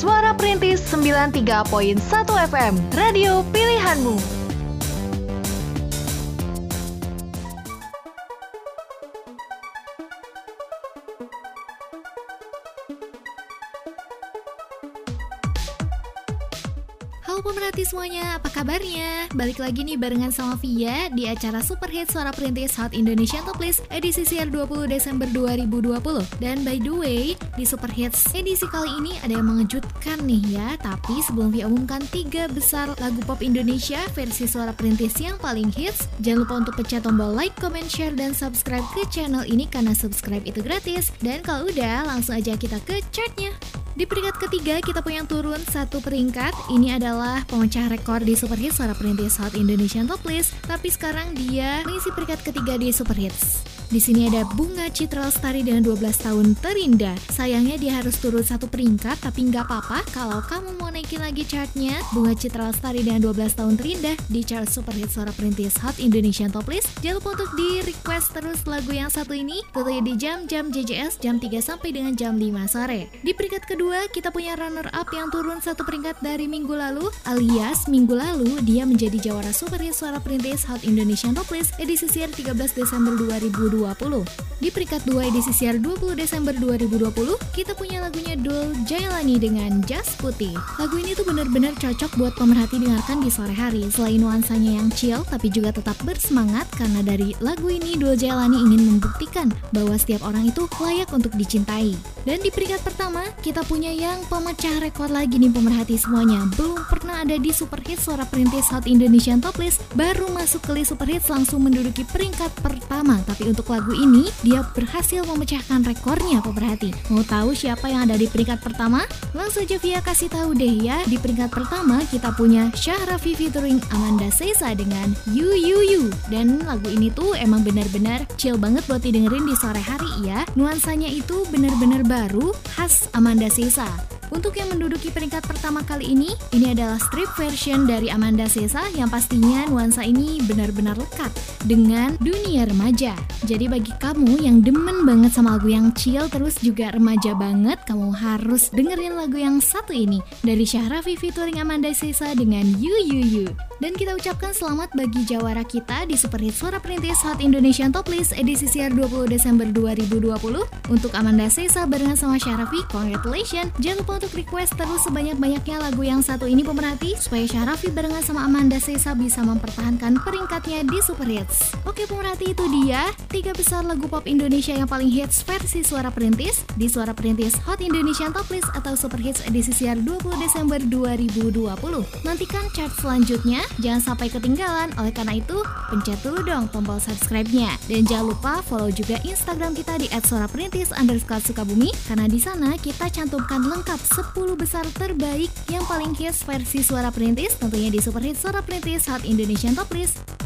Suara Perintis 93.1 FM, radio pilihanmu. Halo pemerhati semuanya, apa kabarnya? Balik lagi nih barengan sama Via di acara Super Hit Suara Perintis Hot Indonesian Top List edisi siar 20 Desember 2020 Dan by the way, di Super Hits edisi kali ini ada yang mengejutkan nih ya. Tapi sebelum Via umumkan tiga besar lagu pop Indonesia versi Suara Perintis yang paling hits Jangan lupa untuk pencet tombol like, comment, share, dan subscribe ke channel ini karena subscribe itu gratis. Dan kalau udah, langsung aja kita ke chartnya di peringkat ketiga kita punya turun satu peringkat. Ini adalah pemecah rekor di Super Hits suara perintis Hot Indonesian Top List. Tapi sekarang dia mengisi peringkat ketiga di Super Hits. Di sini ada Bunga Citra Lestari dengan 12 tahun terindah. Sayangnya dia harus turun satu peringkat, tapi nggak apa-apa kalau kamu mau naikin lagi chartnya. Bunga Citra Lestari dengan 12 tahun terindah di chart Super Hit Suara Perintis Hot Indonesian Top List. Jangan lupa untuk di request terus lagu yang satu ini, tentunya di jam-jam JJS jam 3 sampai dengan jam 5 sore. Di peringkat kedua, kita punya runner up yang turun satu peringkat dari minggu lalu, alias minggu lalu dia menjadi jawara Super Hit Suara Perintis Hot Indonesian Top List edisi siar 13 Desember 2020 di peringkat 2 edisi siar 20 Desember 2020, kita punya lagunya Dul Jailani dengan Jas Putih. Lagu ini tuh bener-bener cocok buat pemerhati dengarkan di sore hari. Selain nuansanya yang chill, tapi juga tetap bersemangat karena dari lagu ini Dul Jailani ingin membuktikan bahwa setiap orang itu layak untuk dicintai. Dan di peringkat pertama, kita punya yang pemecah rekor lagi nih pemerhati semuanya. Belum pernah ada di Super Hits Suara Perintis Hot Indonesian Top List, baru masuk ke list Super Hits langsung menduduki peringkat pertama. Tapi untuk lagu ini, dia berhasil memecahkan rekornya pemerhati. Mau tahu siapa yang ada di peringkat pertama? Langsung aja via kasih tahu deh ya. Di peringkat pertama kita punya Syahrafi featuring Amanda Sesa dengan You You You. Dan lagu ini tuh emang benar-benar chill banget buat didengerin di sore hari ya. Nuansanya itu benar-benar baru khas Amanda Sesa. Untuk yang menduduki peringkat pertama kali ini, ini adalah strip version dari Amanda Sesa yang pastinya nuansa ini benar-benar lekat dengan dunia remaja. Jadi bagi kamu yang demen banget sama lagu yang chill terus juga remaja banget, kamu harus dengerin lagu yang satu ini dari Syahrafi featuring Amanda Sesa dengan You You You. Dan kita ucapkan selamat bagi jawara kita di Super Hit Suara Perintis Hot Indonesian Top List edisi siar 20 Desember 2020 untuk Amanda Sesa barengan sama Syahrafi. Congratulations! Jangan lupa untuk request terus sebanyak-banyaknya lagu yang satu ini pemerhati supaya Syahrafi barengan sama Amanda Sesa bisa mempertahankan peringkatnya di Super Hits. Oke pemerhati itu dia tiga besar lagu pop Indonesia yang paling hits versi Suara Perintis di Suara Perintis Hot Indonesian Top List atau Super Hits edisi siar 20 Desember 2020. Nantikan chart selanjutnya Jangan sampai ketinggalan, oleh karena itu pencet dulu dong tombol subscribe-nya. Dan jangan lupa follow juga Instagram kita di @suaraperintis underscore sukabumi, karena di sana kita cantumkan lengkap 10 besar terbaik yang paling hits versi Suara Perintis, tentunya di Super Hit Suara Perintis Hot Indonesian Top List.